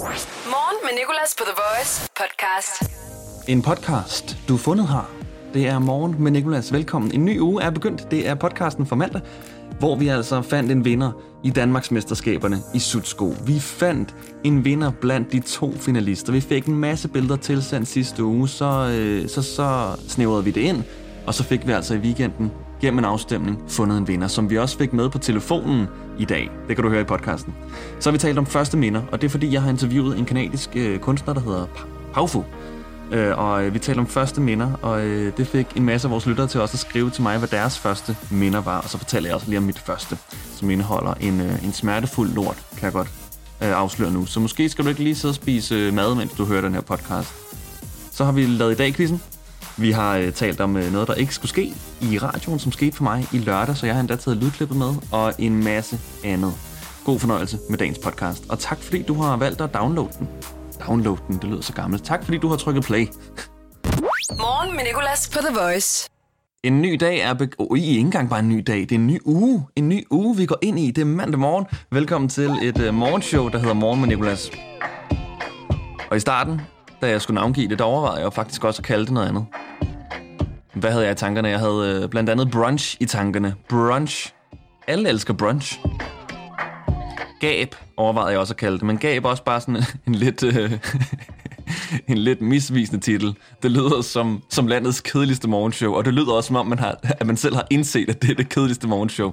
Morgen med Nicolas på The Voice podcast. En podcast, du er fundet her. Det er Morgen med Nicolas. Velkommen. En ny uge er begyndt. Det er podcasten for mandag, hvor vi altså fandt en vinder i Danmarks mesterskaberne i Sutsko. Vi fandt en vinder blandt de to finalister. Vi fik en masse billeder tilsendt sidste uge, så, øh, så, så snævrede vi det ind. Og så fik vi altså i weekenden gennem en afstemning fundet en vinder, som vi også fik med på telefonen i dag. Det kan du høre i podcasten. Så har vi talt om første minder, og det er fordi, jeg har interviewet en kanadisk øh, kunstner, der hedder Paufu. Øh, og øh, vi talte om første minder, og øh, det fik en masse af vores lyttere til også at skrive til mig, hvad deres første minder var. Og så fortæller jeg også lige om mit første, som indeholder en, øh, en smertefuld lort, kan jeg godt øh, afsløre nu. Så måske skal du ikke lige sidde og spise øh, mad, mens du hører den her podcast. Så har vi lavet i dag quizzen. Vi har øh, talt om øh, noget, der ikke skulle ske i radioen, som skete for mig i lørdag, så jeg har endda taget lydklippet med, og en masse andet. God fornøjelse med dagens podcast, og tak fordi du har valgt at downloade den. Download den, det lyder så gammelt. Tak fordi du har trykket play. Morgen med Nicolas på The Voice. En ny dag er... Be- oh, I ikke engang bare en ny dag. Det er en ny uge. En ny uge, vi går ind i. Det er mandag morgen. Velkommen til et uh, morgenshow, der hedder Morgen med Nicolas. Og i starten, da jeg skulle navngive det, der overvejede jeg faktisk også at kalde det noget andet. Hvad havde jeg i tankerne? Jeg havde øh, blandt andet brunch i tankerne. Brunch. Alle elsker brunch. Gab overvejede jeg også at kalde det, men Gab er også bare sådan en lidt... Øh, en lidt misvisende titel. Det lyder som, som landets kedeligste morgenshow, og det lyder også som om, man har, at man selv har indset, at det er det kedeligste morgenshow.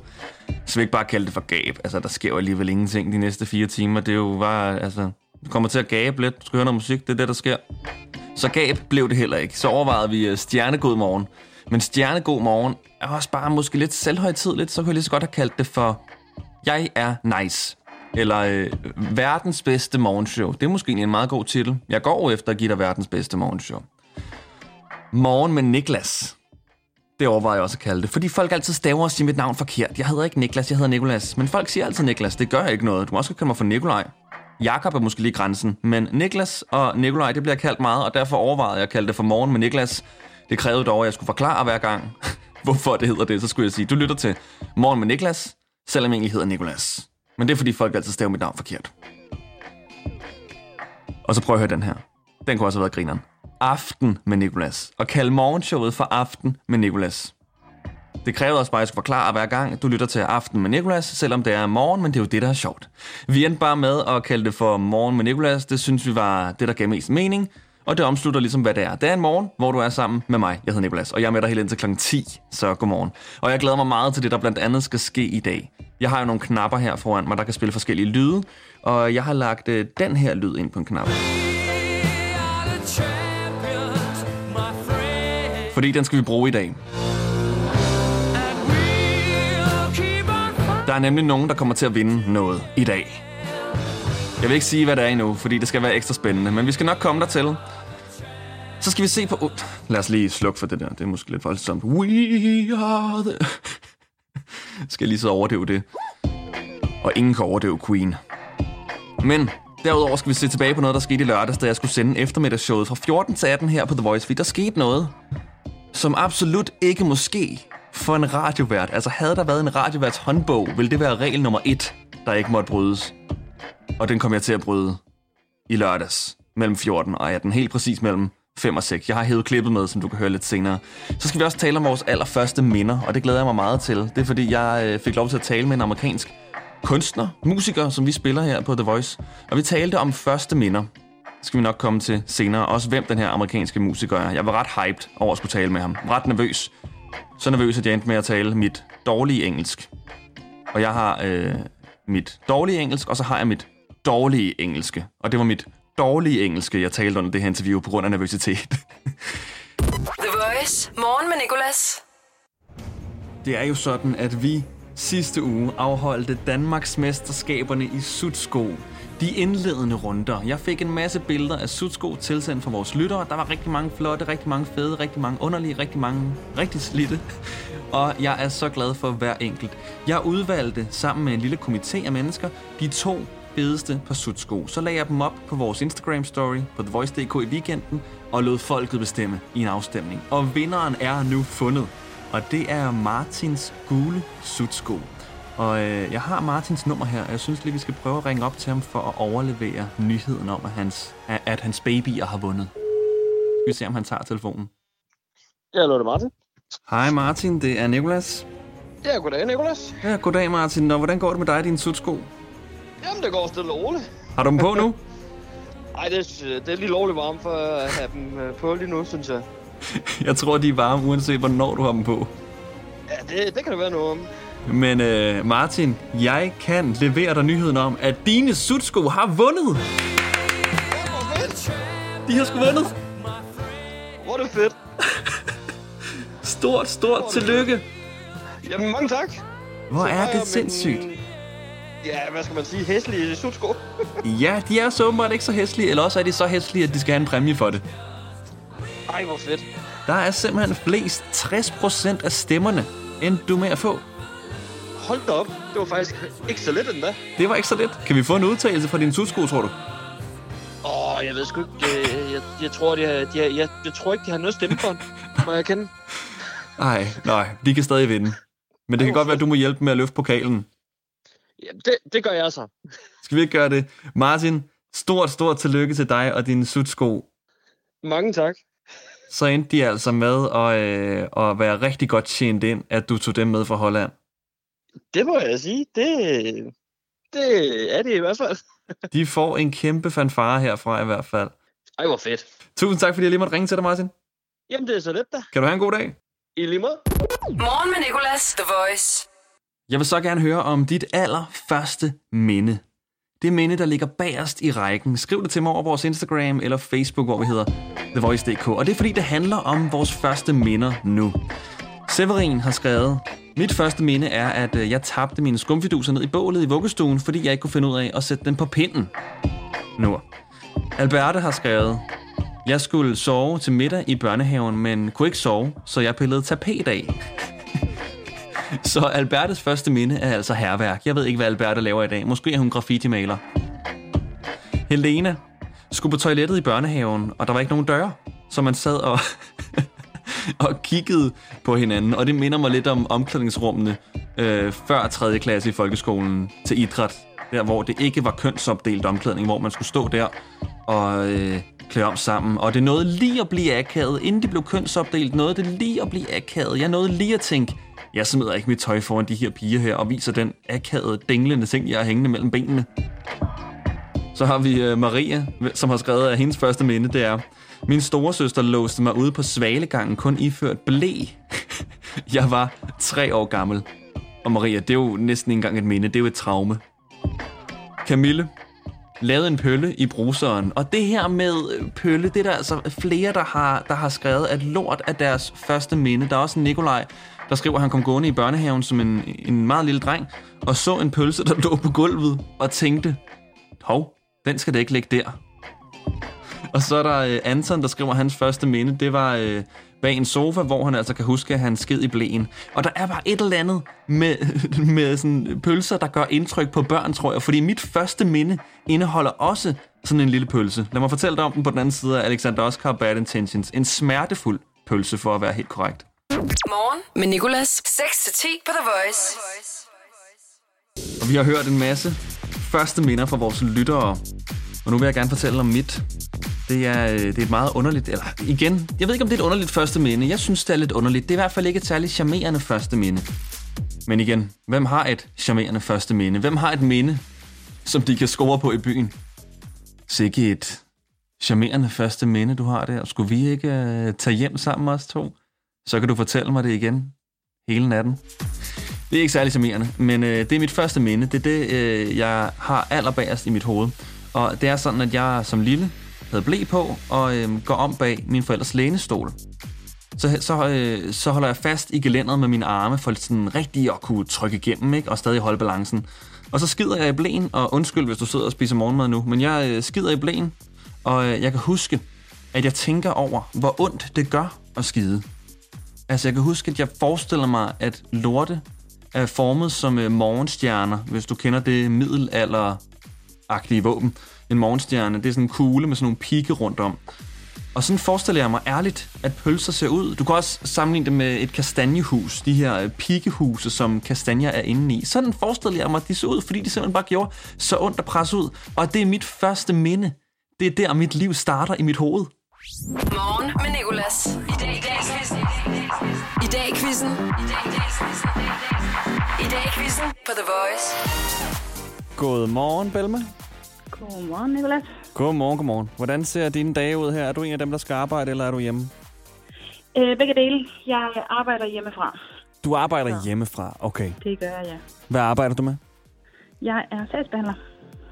Så vi ikke bare kalde det for gab. Altså, der sker jo alligevel ingenting de næste fire timer. Det er jo bare, altså... Du kommer til at gabe lidt. Du skal høre noget musik. Det er det, der sker. Så gab blev det heller ikke. Så overvejede vi øh, stjernegod morgen. Men stjernegod morgen er også bare måske lidt selvhøjtidligt. Så kunne jeg lige så godt have kaldt det for Jeg er nice. Eller øh, verdens bedste morgenshow. Det er måske en meget god titel. Jeg går efter at give dig verdens bedste morgenshow. Morgen med Niklas. Det overvejer jeg også at kalde det. Fordi folk altid staver og siger mit navn forkert. Jeg hedder ikke Niklas, jeg hedder Nikolas. Men folk siger altid Niklas. Det gør ikke noget. Du må også kalde mig for Nikolaj. Jakob er måske lige grænsen. Men Niklas og Nikolaj, det bliver kaldt meget. Og derfor overvejede jeg at kalde det for Morgen med Niklas. Det krævede dog, at jeg skulle forklare hver gang, hvorfor det hedder det. Så skulle jeg sige, du lytter til Morgen med Niklas, selvom jeg egentlig hedder Nikolas. Men det er fordi folk altid staver mit navn forkert. Og så prøv at høre den her. Den kunne også have været grineren. Aften med Nikolas. Og kalde morgenshowet for Aften med Nikolas. Det krævede også bare, at jeg skulle forklare hver gang, du lytter til Aften med Nikolas, selvom det er morgen, men det er jo det, der er sjovt. Vi endte bare med at kalde det for Morgen med Nikolas. Det synes vi var det, der gav mest mening. Og det omslutter ligesom, hvad det er. Det er en morgen, hvor du er sammen med mig. Jeg hedder Nikolas, og jeg er med dig helt indtil kl. 10, så godmorgen. Og jeg glæder mig meget til det, der blandt andet skal ske i dag. Jeg har jo nogle knapper her foran mig, der kan spille forskellige lyde, og jeg har lagt øh, den her lyd ind på en knap. Fordi den skal vi bruge i dag. Er nemlig nogen, der kommer til at vinde noget i dag. Jeg vil ikke sige, hvad det er endnu, fordi det skal være ekstra spændende, men vi skal nok komme der til. Så skal vi se på... Uh, lad os lige slukke for det der. Det er måske lidt voldsomt. We are the... skal jeg lige så overdøve det. Og ingen kan overdøve Queen. Men derudover skal vi se tilbage på noget, der skete i lørdags, da jeg skulle sende eftermiddagsshowet fra 14 til 18 her på The Voice. Fordi der skete noget, som absolut ikke må ske for en radiovært. Altså havde der været en radioværts håndbog, ville det være regel nummer et, der ikke måtte brydes. Og den kom jeg til at bryde i lørdags mellem 14 og 18. Helt præcis mellem 5 og 6. Jeg har hævet klippet med, som du kan høre lidt senere. Så skal vi også tale om vores allerførste minder, og det glæder jeg mig meget til. Det er fordi, jeg øh, fik lov til at tale med en amerikansk kunstner, musiker, som vi spiller her på The Voice. Og vi talte om første minder. Det skal vi nok komme til senere. Også hvem den her amerikanske musiker er. Jeg var ret hyped over at skulle tale med ham. Ret nervøs. Så nervøs, at jeg endte med at tale mit dårlige engelsk. Og jeg har øh, mit dårlige engelsk, og så har jeg mit dårlige engelske. Og det var mit dårlige engelske, jeg talte under det her interview på grund af nervøsitet. The Voice. Morgen med Nicolas. Det er jo sådan, at vi sidste uge afholdte Danmarks mesterskaberne i sudsko. De indledende runder. Jeg fik en masse billeder af sudsko tilsendt fra vores lyttere. Der var rigtig mange flotte, rigtig mange fede, rigtig mange underlige, rigtig mange rigtig slitte. Og jeg er så glad for hver enkelt. Jeg udvalgte sammen med en lille komité af mennesker de to fedeste par sudsko. Så lagde jeg dem op på vores Instagram story på TheVoice.dk i weekenden og lod folket bestemme i en afstemning. Og vinderen er nu fundet. Og det er Martins gule sudsko. Og øh, jeg har Martins nummer her, og jeg synes lige, vi skal prøve at ringe op til ham for at overlevere nyheden om, at hans, at, hans babyer har vundet. Skal vi se, om han tager telefonen. Ja, hallo, det er Martin. Hej Martin, det er Nikolas. Ja, goddag, Nikolas. Ja, goddag Martin. Og hvordan går det med dig og dine sutsko? Jamen, det går stille og roligt. Har du dem på nu? Ej, det, er- det er lige lovligt varmt for at have dem øh, på lige nu, synes jeg. Jeg tror, de er varme, uanset hvornår du har dem på. Ja, det, det kan der være noget om. Men øh, Martin, jeg kan levere dig nyheden om, at dine sutsko har vundet. Hvor fedt! De har sgu vundet. Hvor er det fedt. Stort, stort tillykke. Jamen, mange tak. Hvor er det min- sindssygt. Ja, hvad skal man sige? Hæslige sutsko. Ja, de er så åbenbart ikke så hæslige, eller også er de så hæslige, at de skal have en præmie for det. Ej, hvor fedt. Der er simpelthen flest 60% af stemmerne, end du med at få. Hold da op. Det var faktisk ikke så let endda. Det var ikke så let. Kan vi få en udtalelse fra dine sutsko, tror du? Åh, jeg ved sgu ikke. øh, Jeg, jeg, tror, de har, de har, jeg, jeg tror ikke, de har noget stemmebånd. Må jeg kende? Nej, nej, de kan stadig vinde. Men det kan godt være, at du må hjælpe med at løfte pokalen. Jamen, det, det gør jeg så. Skal vi ikke gøre det? Martin, stort, stort tillykke til dig og dine sutsko. Mange tak. Så endte de altså med at, øh, at være rigtig godt tjent ind, at du tog dem med fra Holland. Det må jeg sige. Det, det er det i hvert fald. De får en kæmpe fanfare herfra i hvert fald. Ej, hvor fedt. Tusind tak, fordi jeg lige måtte ringe til dig, Martin. Jamen, det er så let da. Kan du have en god dag? I lige måde. Morgen med Nicolas, The Voice. Jeg vil så gerne høre om dit allerførste minde. Det minde, der ligger bagerst i rækken. Skriv det til mig over vores Instagram eller Facebook, hvor vi hedder TheVoice.dk. Og det er fordi, det handler om vores første minder nu. Severin har skrevet, mit første minde er, at øh, jeg tabte mine skumfiduser ned i bålet i vuggestuen, fordi jeg ikke kunne finde ud af at sætte dem på pinden. Nu. Alberte har skrevet, jeg skulle sove til middag i børnehaven, men kunne ikke sove, så jeg pillede tapet af. Så Albertes første minde er altså herværk. Jeg ved ikke, hvad Alberta laver i dag. Måske er hun graffiti-maler. Helena skulle på toilettet i børnehaven, og der var ikke nogen døre, så man sad og, og kiggede på hinanden. Og det minder mig lidt om omklædningsrummene øh, før 3. klasse i folkeskolen til idræt. Der, hvor det ikke var kønsopdelt omklædning, hvor man skulle stå der og øh, klæde om sammen. Og det nåede lige at blive akavet, inden det blev kønsopdelt, nåede det lige at blive akavet. Jeg nåede lige at tænke, jeg smider ikke mit tøj foran de her piger her, og viser den akavede, dinglende ting, jeg har hængende mellem benene. Så har vi øh, Maria, som har skrevet, at hendes første minde, det er, min storesøster låste mig ude på svalegangen, kun iført blæ. jeg var tre år gammel. Og Maria, det er jo næsten ikke engang et minde, det er jo et traume. Camille lavede en pølle i bruseren. Og det her med øh, pølle, det er der altså flere, der har, der har skrevet, at lort er deres første minde. Der er også Nikolaj, der skriver, at han kom gående i børnehaven som en, en meget lille dreng, og så en pølse, der lå på gulvet, og tænkte, hov, den skal da ikke ligge der. Og så er der øh, Anton, der skriver, at hans første minde, det var øh, bag en sofa, hvor han altså kan huske, at han sked i blæen. Og der er bare et eller andet med, med sådan pølser, der gør indtryk på børn, tror jeg. Fordi mit første minde indeholder også sådan en lille pølse. Lad mig fortælle dig om den på den anden side af Alexander Oscar Bad Intentions. En smertefuld pølse, for at være helt korrekt. Morgen med Nicolas. 6-10 på The Voice. Og vi har hørt en masse første minder fra vores lyttere. Og nu vil jeg gerne fortælle om mit. Det er, øh, det er et meget underligt, eller igen, jeg ved ikke om det er et underligt første minde. Jeg synes, det er lidt underligt. Det er i hvert fald ikke et særligt charmerende første minde. Men igen, hvem har et charmerende første minde? Hvem har et minde, som de kan score på i byen? Sikke et charmerende første minde, du har der. Skulle vi ikke uh, tage hjem sammen os to? Så kan du fortælle mig det igen hele natten. Det er ikke særlig charmerende, men øh, det er mit første minde. Det er det, øh, jeg har allerbagerst i mit hoved. Og det er sådan, at jeg som lille havde blæ på og øh, går om bag min forældres lænestol. Så, så, øh, så holder jeg fast i gelænderet med mine arme for sådan rigtig at kunne trykke igennem ikke? og stadig holde balancen. Og så skider jeg i blæen, og undskyld, hvis du sidder og spiser morgenmad nu, men jeg øh, skider i blæen, og øh, jeg kan huske, at jeg tænker over, hvor ondt det gør at skide. Altså, jeg kan huske, at jeg forestiller mig, at lorte er formet som øh, morgenstjerner, hvis du kender det middelalderagtige våben. En morgenstjerne, det er sådan en kugle med sådan nogle pigge rundt om. Og sådan forestiller jeg mig ærligt, at pølser ser ud. Du kan også sammenligne det med et kastanjehus. De her øh, pikkehuse, som kastanjer er inde i. Sådan forestiller jeg mig, at de ser ud, fordi de simpelthen bare gjorde så ondt at presse ud. Og det er mit første minde. Det er der, mit liv starter i mit hoved. Morgen med Nicolas. I dag. I dag i quizzen. I dag i quizzen. På The Voice. Godmorgen, Belma. Godmorgen, Nicolas. Godmorgen, godmorgen. Hvordan ser dine dage ud her? Er du en af dem, der skal arbejde, eller er du hjemme? Øh, begge dele. Jeg arbejder hjemmefra. Du arbejder hjemmefra. Okay. Det gør jeg, ja. Hvad arbejder du med? Jeg er sagsbehandler.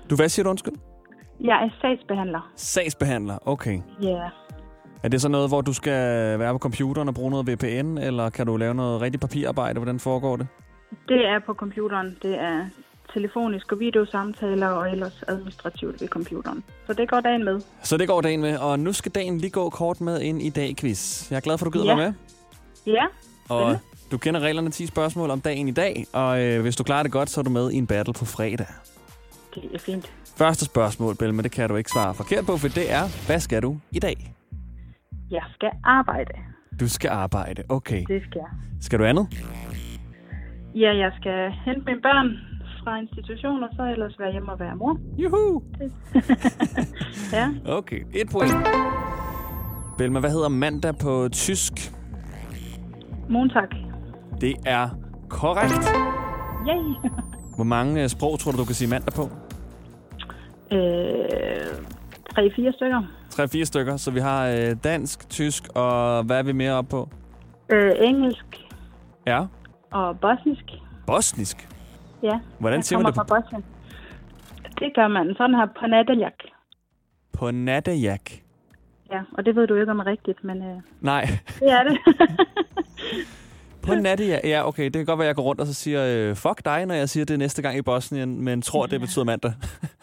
Du, hvad siger du, undskyld? Jeg er sagsbehandler. Sagsbehandler. Okay. Ja. Yeah. Er det så noget, hvor du skal være på computeren og bruge noget VPN, eller kan du lave noget rigtig papirarbejde? Hvordan foregår det? Det er på computeren. Det er telefonisk og videosamtaler og ellers administrativt ved computeren. Så det går dagen med. Så det går dagen med, og nu skal dagen lige gå kort med ind i dag quiz. Jeg er glad for, at du gider Ja. være med. Ja, Og du kender reglerne 10 spørgsmål om dagen i dag, og øh, hvis du klarer det godt, så er du med i en battle på fredag. det er fint. Første spørgsmål, Belma, det kan du ikke svare forkert på, for det er, hvad skal du i dag? Jeg skal arbejde. Du skal arbejde. Okay. Det skal jeg. Skal du andet? Ja, jeg skal hente mine børn fra institution, og så ellers være hjemme og være mor. Juhu! Ja, Okay, et point. Belma, hvad hedder mandag på tysk? Montag. Det er korrekt. Yay! Hvor mange øh, sprog tror du, du kan sige mandag på? Øh, tre-fire stykker. 3-4 stykker, så vi har øh, dansk, tysk, og hvad er vi mere op på? Øh, engelsk Ja, og bosnisk. bosnisk. Ja. Hvordan siger man kommer det? fra Bosnien. Det gør man sådan her på Nataljak. På nattejak. Ja, og det ved du ikke om er rigtigt, men øh, Nej, det er det. på nattejak. Ja, okay, det kan godt være, jeg går rundt og så siger, øh, fuck dig, når jeg siger det næste gang i Bosnien, men tror, det betyder mandag.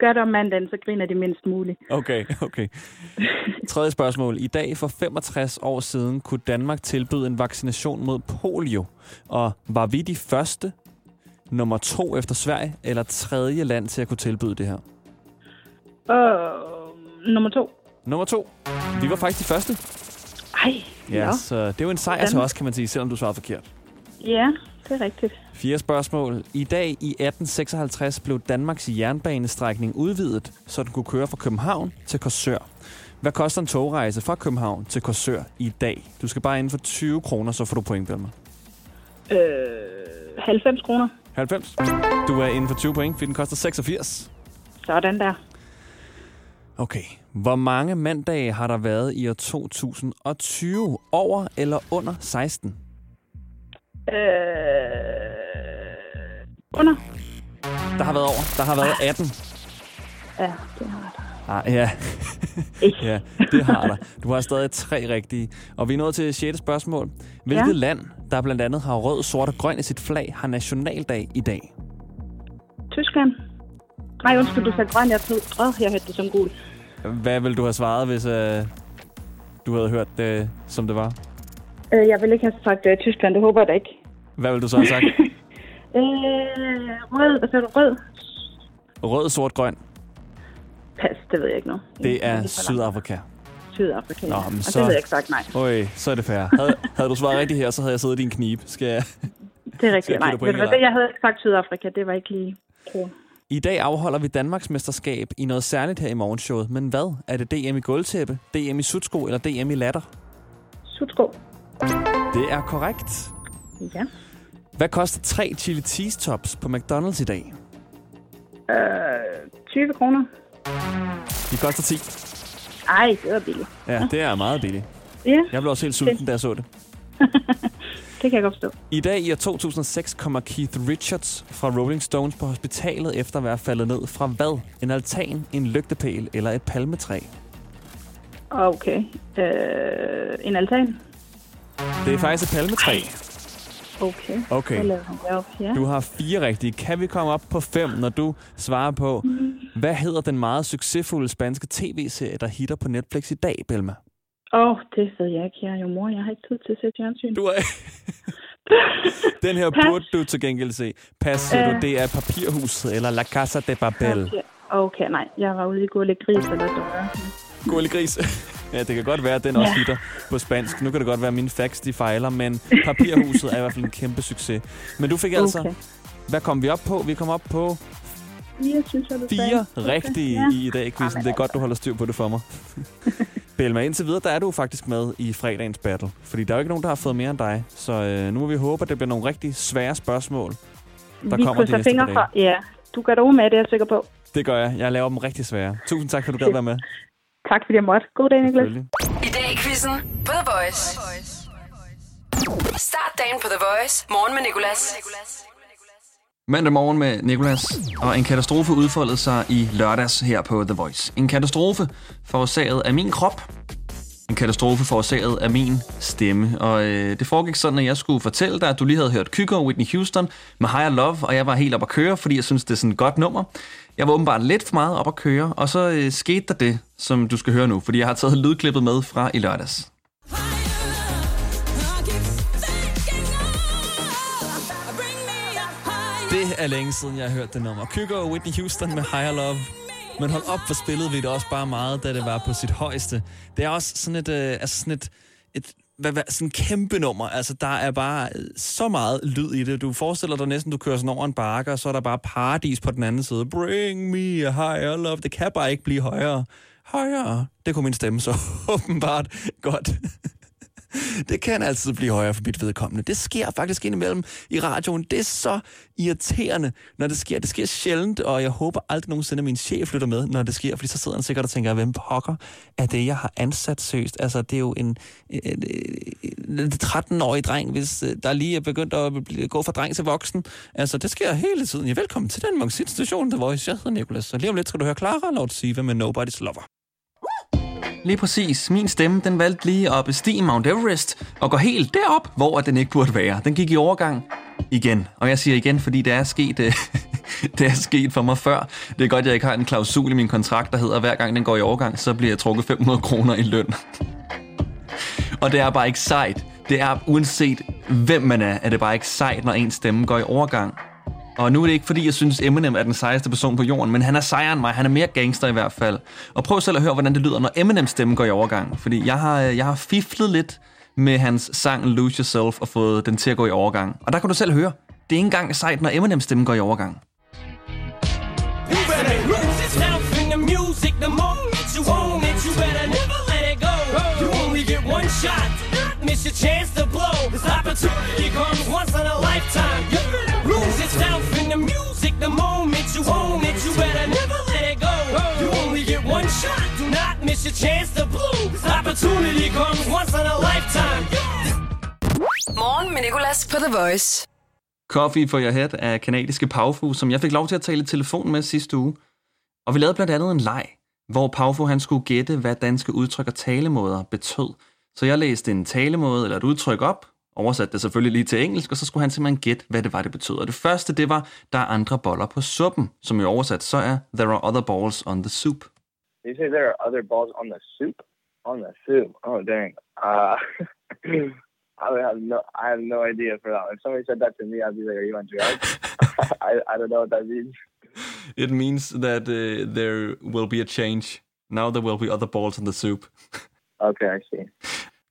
gør det om mandagen, så griner de mindst muligt. Okay, okay. Tredje spørgsmål. I dag for 65 år siden kunne Danmark tilbyde en vaccination mod polio. Og var vi de første, nummer to efter Sverige, eller tredje land til at kunne tilbyde det her? Og nummer to. Nummer to. Vi var faktisk de første. Ej, Ja, ja. så det er jo en sejr til os, kan man sige, selvom du svarede forkert. Ja, det er rigtigt. Fire spørgsmål. I dag i 1856 blev Danmarks jernbanestrækning udvidet, så den kunne køre fra København til Korsør. Hvad koster en togrejse fra København til Korsør i dag? Du skal bare inden for 20 kroner, så får du point, Belmer. Øh, 90 kroner. 90. Du er inden for 20 point, fordi den koster 86. Sådan der. Okay. Hvor mange mandage har der været i år 2020? Over eller under 16? Øh, under. Der har været over. Der har været 18. Ja, det har der. Ah, ja. Ja, det har der. Du har stadig tre rigtige. Og vi er nået til 6. spørgsmål. Hvilket Ja. land, der blandt andet har rød, sort og grøn i sit flag, har nationaldag i dag? Tyskland. Nej, undskyld, du sagde grøn. Jeg troede, jeg hørte det som gul. Hvad ville du have svaret, hvis øh, du havde hørt det, som det var? Øh, jeg vil ikke have sagt uh, Tyskland. Det håber jeg da ikke. Hvad ville du så have sagt? Øh, rød. Hvad sagde du? Rød? Rød, sort, grøn. Pas, det ved jeg ikke nu. Det er. Sydafrika. Sydafrika. Nå, men Og så- det ved jeg ikke sagt, nej. Øj, så er det fair. Havde, havde du svaret rigtigt her, så havde jeg siddet i din knib. Skal jeg? Det er rigtigt. Nej, eller ej? det, jeg havde ikke sagt Sydafrika. Det var ikke lige kronen. I dag afholder vi Danmarks mesterskab i noget særligt her i morgenshowet. Men hvad? Er det DM i gulvtæppe, DM i sutsko eller DM i latter? Sutsko. Det er korrekt. Ja. Hvad koster tre chili cheese tops på McDonald's i dag? Øh, 20 kroner. De koster 10. Ej, det var billigt. Ja, det er meget billigt. Ja, Jeg blev også helt sulten, da jeg så det. det kan jeg godt forstå. I dag i år 2006 kommer Keith Richards fra Rolling Stones på hospitalet efter at være faldet ned fra hvad? En altan, en lygtepæl eller et palmetræ? Okay. Øh, en altan. Det er faktisk et palmetræ. Okay. Okay. Op. Ja. Du har fire rigtige. Kan vi komme op på fem, når du svarer på, hvad hedder den meget succesfulde spanske tv-serie, der hitter på Netflix i dag, Belma? Åh, oh, det ved jeg ikke. Jeg er jo mor. Jeg har ikke tid til at se fjernsyn. Du er... Den her Pas. burde du til gengæld se. Pas, siger du, Øh. det er Papirhuset eller La Casa de Papel. Okay, okay nej. Jeg var ude i lidt gris eller døre. Gurlig gris. Ja, det kan godt være, at den også hitter på spansk. Nu kan det godt være, at mine facts de fejler, men Papirhuset er i hvert fald en kæmpe succes. Men du fik altså... Okay. Hvad kom vi op på? Vi kom op på Fire, synes jeg, du fire sagde. rigtige Ja. i dag, quizzen. Det er godt, du holder styr på det for mig. Belma, indtil videre, der er du faktisk med i fredagens battle. Fordi der er jo ikke nogen, der har fået mere end dig. Så øh, nu må vi håbe, at det bliver nogle rigtig svære spørgsmål. Der Vi kommer de næste fingre for. Ja, du gør det med, det er jeg sikker på. Det gør jeg. Jeg laver dem rigtig svære. Tusind tak, for at du gad være med. Tak fordi jeg måtte. God dag, Niklas. I dag i quizzen på The Voice. Start dagen på The Voice. Morgen med Nicolas. Mandag morgen med Nikolas, og en katastrofe udfoldede sig i lørdags her på The Voice. En katastrofe forårsaget af min krop. En katastrofe forårsaget af min stemme. Og øh, det foregik sådan, at jeg skulle fortælle dig, at du lige havde hørt Kygo og Whitney Houston med Higher Love, og jeg var helt op at køre, fordi jeg synes, det er sådan et godt nummer. Jeg var åbenbart lidt for meget op at køre, og så øh, skete der det, som du skal høre nu, fordi jeg har taget lydklippet med fra i lørdags. Det er længe siden, jeg har hørt det nummer. Kygo og Whitney Houston med Higher Love. Men hold op, for spillede vi det også bare meget, da det var på sit højeste. Det er også sådan et, øh, altså sådan et, et hvad, hvad, sådan kæmpe nummer. Altså, der er bare øh, så meget lyd i det. Du forestiller dig næsten, du kører sådan over en bakke, og så er der bare paradis på den anden side. Bring me a higher love. Det kan bare ikke blive højere. Højere. Det kunne min stemme så åbenbart godt. Det kan altid blive højere for mit vedkommende. Det sker faktisk indimellem i radioen. Det er så irriterende, når det sker. Det sker sjældent, og jeg håber aldrig nogensinde, at min chef lytter med, når det sker, fordi så sidder han sikkert og tænker, hvem pokker er det, jeg har ansat søst? Altså, det er jo en, en, en, en 13-årig dreng, hvis øh, der lige er begyndt at gå fra dreng til voksen. Altså, det sker hele tiden. Ja, velkommen til den station, The Voice. Jeg hedder Nicolas, og lige om lidt skal du høre Clara Lord Siva med Nobody's Lover. Lige præcis. Min stemme, den valgte lige at bestige Mount Everest og gå helt derop, hvor den ikke burde være. Den gik i overgang igen. Og jeg siger igen, fordi det er sket, øh, det er sket for mig før. Det er godt, jeg ikke har en klausul i min kontrakt, der hedder, at hver gang den går i overgang, så bliver jeg trukket 500 kroner i løn. Og det er bare ikke sejt. Det er uanset hvem man er, er det bare ikke sejt, når ens stemme går i overgang. Og nu er det ikke, fordi jeg synes, Eminem er den sejeste person på jorden, men han er sejere end mig. Han er mere gangster i hvert fald. Og prøv selv at høre, hvordan det lyder, når Eminems stemme går i overgang. Fordi jeg har, øh, jeg har fiflet lidt med hans sang Lose Yourself og fået den til at gå i overgang. Og der kan du selv høre, det er ikke engang sejt, når Eminems stemme går i overgang. You better lose yourself in the music the moment you own it. You better never let it go. You only get one shot. Miss your chance to blow. This opportunity comes once in a lifetime. You yourself in the music the moment you own it. You better never let it go. You only get one shot. Do not miss your chance to blow. Opportunity comes once in a lifetime. Morgen med Nicolas på The Voice. Coffee for Your Head af kanadiske Paufu, som jeg fik lov til at tale i telefon med sidste uge. Og vi lavede blandt andet en leg, hvor Paufu han skulle gætte, hvad danske udtryk og talemåder betød. Så jeg læste en talemåde eller et udtryk op, oversatte det selvfølgelig lige til engelsk, og så skulle han simpelthen gætte, hvad det var, det betød. Og det første, det var, der er andre boller på suppen, som jo oversat så er, there are other balls on the soup. You say there are other balls on the soup? On the soup. Oh dang. Uh, I have no. I have no idea for that. If somebody said that to me, I'd be like, "Are you on drugs?" I I don't know what that means. It means that uh, there will be a change. Now there will be other balls in the soup. Okay, I see.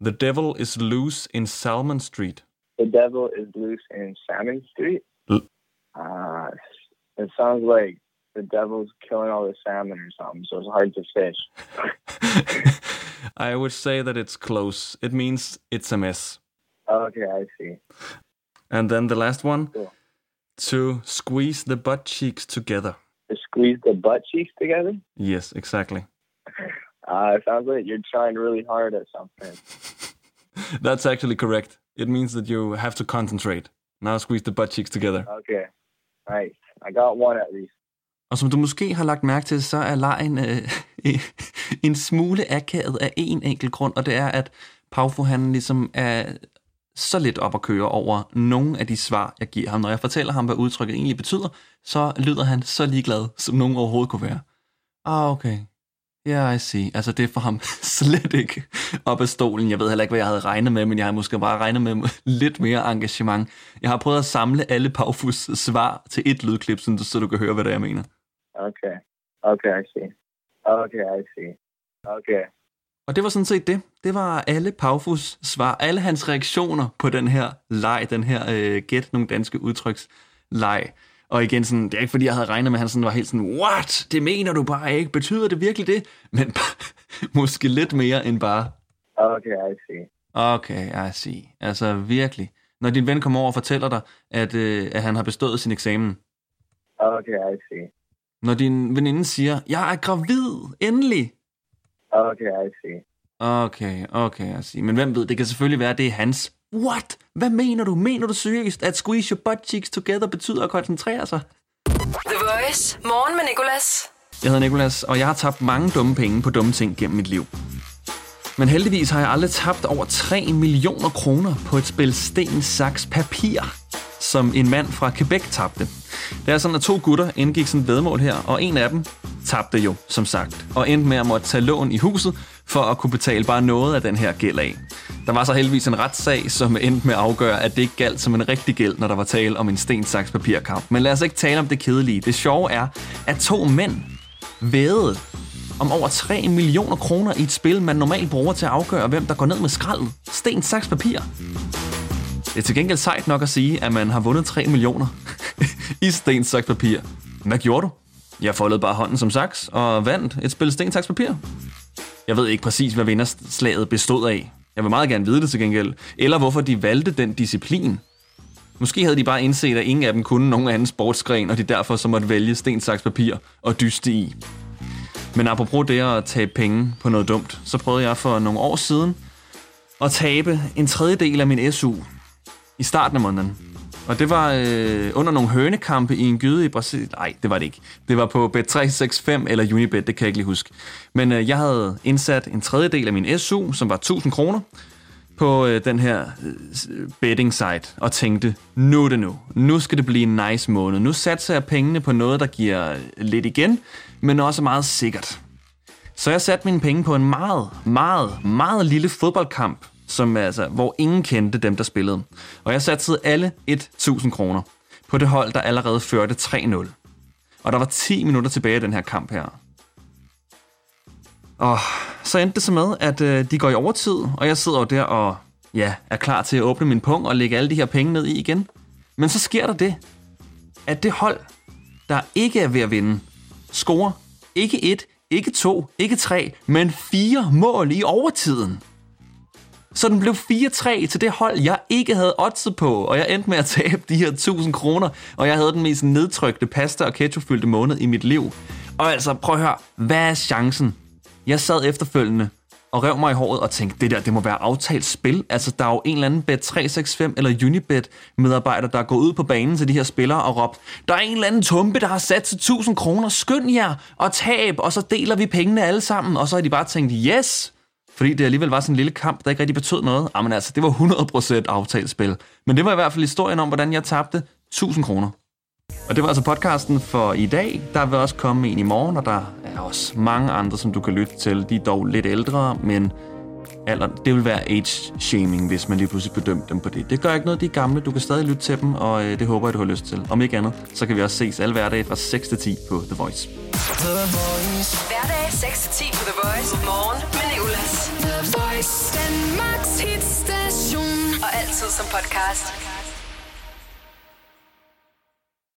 The devil is loose in Salmon Street. The devil is loose in Salmon Street. L- Uh, it sounds like the devil's killing all the salmon or something, so it's hard to fish. I would say that it's close. It means it's a mess. Okay, I see. And then the last one Cool. to squeeze the butt cheeks together. To squeeze the butt cheeks together. Yes, exactly. Uh, it sounds like you're trying really hard at something. That's actually correct. It means that you have to concentrate. Now squeeze the butt cheeks together. Okay, nice. I got one at least. Og som du måske har lagt mærke til, så er lejen øh, en smule akavet af en enkelt grund, og det er, at Paufu han ligesom er så lidt op at køre over nogle af de svar, jeg giver ham. Når jeg fortæller ham, hvad udtrykket egentlig betyder, så lyder han så ligeglad, som nogen overhovedet kunne være. Ah, okay. Ja, yeah, I see. Altså, det er for ham slet ikke op af stolen. Jeg ved heller ikke, hvad jeg havde regnet med, men jeg har måske bare regnet med lidt mere engagement. Jeg har prøvet at samle alle Paufus svar til et lydklip, så du kan høre, hvad det er, jeg mener. Okay. Okay, I see. Okay, I see. Okay. Og det var sådan set det. Det var alle Paufus svar, alle hans reaktioner på den her leg, den her øh, gæt nogle danske udtryksleg. Og igen, sådan, det er ikke fordi, jeg havde regnet med, at han sådan var helt sådan, what? Det mener du bare ikke? Betyder det virkelig det? Men måske lidt mere end bare, Okay, I see. okay, I see. Altså virkelig. Når din ven kommer over og fortæller dig, at, øh, at han har bestået sin eksamen. Okay, I see. Når din veninde siger, jeg er gravid, endelig. Okay, I see. Okay, okay, I see. Men hvem ved, det kan selvfølgelig være, at det er hans. What? Hvad mener du? Mener du seriøst, at squeeze your butt cheeks together betyder at koncentrere sig? The Voice. Morgen med Nicolas. Jeg hedder Nikolas, og jeg har tabt mange dumme penge på dumme ting gennem mit liv. Men heldigvis har jeg aldrig tabt over 3 millioner kroner på et spil sten, saks, papir, som en mand fra Quebec tabte. Det er sådan, at to gutter indgik sådan et vedmål her, og en af dem tabte jo, som sagt, og endte med at måtte tage lån i huset for at kunne betale bare noget af den her gæld af. Der var så heldigvis en retssag, som endte med at afgøre, at det ikke galt som en rigtig gæld, når der var tale om en sten, saks, papirkamp. Men lad os ikke tale om det kedelige. Det sjove er, at to mænd vædede om over 3 millioner kroner i et spil, man normalt bruger til at afgøre, hvem der går ned med skraldet. Sten, saks, papir. Det er til gengæld sejt nok at sige, at man har vundet 3 millioner i sten, saks, papir. Hvad gjorde du? Jeg foldede bare hånden som saks og vandt et spil sten, saks, papir. Jeg ved ikke præcis, hvad vinderslaget bestod af. Jeg vil meget gerne vide det til gengæld. Eller hvorfor de valgte den disciplin. Måske havde de bare indset, at ingen af dem kunne nogen anden sportsgren, og de derfor så måtte vælge sten, saks, papir og dyste i. Men apropos det at tabe penge på noget dumt, så prøvede jeg for nogle år siden at tabe en tredjedel af min SU i starten af måneden. Og det var øh, under nogle hønekampe i en gyde i Brasilien. Nej, det var det ikke. Det var på Bet365 eller Unibet, det kan jeg ikke lige huske. Men øh, jeg havde indsat en tredjedel af min SU, som var 1000 kroner, på øh, den her øh, betting site og tænkte, nu er det nu. Nu skal det blive en nice måned. Nu satser jeg pengene på noget, der giver øh, lidt igen, men også meget sikkert. Så jeg satte mine penge på en meget, meget, meget lille fodboldkamp, som altså, hvor ingen kendte dem, der spillede. Og jeg satte alle 1000 kroner på det hold, der allerede førte 3-0. Og der var 10 minutter tilbage i den her kamp her. Og så endte det så med, at øh, de går i overtid, og jeg sidder jo der og ja, er klar til at åbne min pung og lægge alle de her penge ned i igen. Men så sker der det, at det hold, der ikke er ved at vinde, scorer ikke et, ikke to, ikke tre, men fire mål i overtiden. Så den blev 4-3 til det hold, jeg ikke havde oddset på, og jeg endte med at tabe de her 1000 kroner, og jeg havde den mest nedtrykte pasta og ketchupfyldte måned i mit liv. Og altså, prøv at høre, hvad er chancen? Jeg sad efterfølgende og rev mig i håret og tænkte, det der, det må være aftalt spil. Altså, der er jo en eller anden Bet365 eller Unibet medarbejder, der går ud på banen til de her spillere og råbt, der er en eller anden tumpe, der har sat til 1000 kroner, skynd jer og tab, og så deler vi pengene alle sammen. Og så har de bare tænkt, yes, fordi det alligevel var sådan en lille kamp, der ikke rigtig betød noget. Ah, Jamen altså, det var 100% aftalt spil. Men det var i hvert fald historien om, hvordan jeg tabte 1000 kroner. Og det var altså podcasten for i dag. Der vil også komme en i morgen, og der er også mange andre, som du kan lytte til. De er dog lidt ældre, men alder, det vil være age-shaming, hvis man lige pludselig bedømte dem på det. Det gør ikke noget, de er gamle. Du kan stadig lytte til dem, og øh, det håber jeg, du har lyst til. Om ikke andet, så kan vi også ses alle hverdage fra 6 til 10 på The Voice. Hverdag 6-10 på The Voice. Morgen med Nicolas. The Voice. Danmarks hitstation. Og altid som podcast.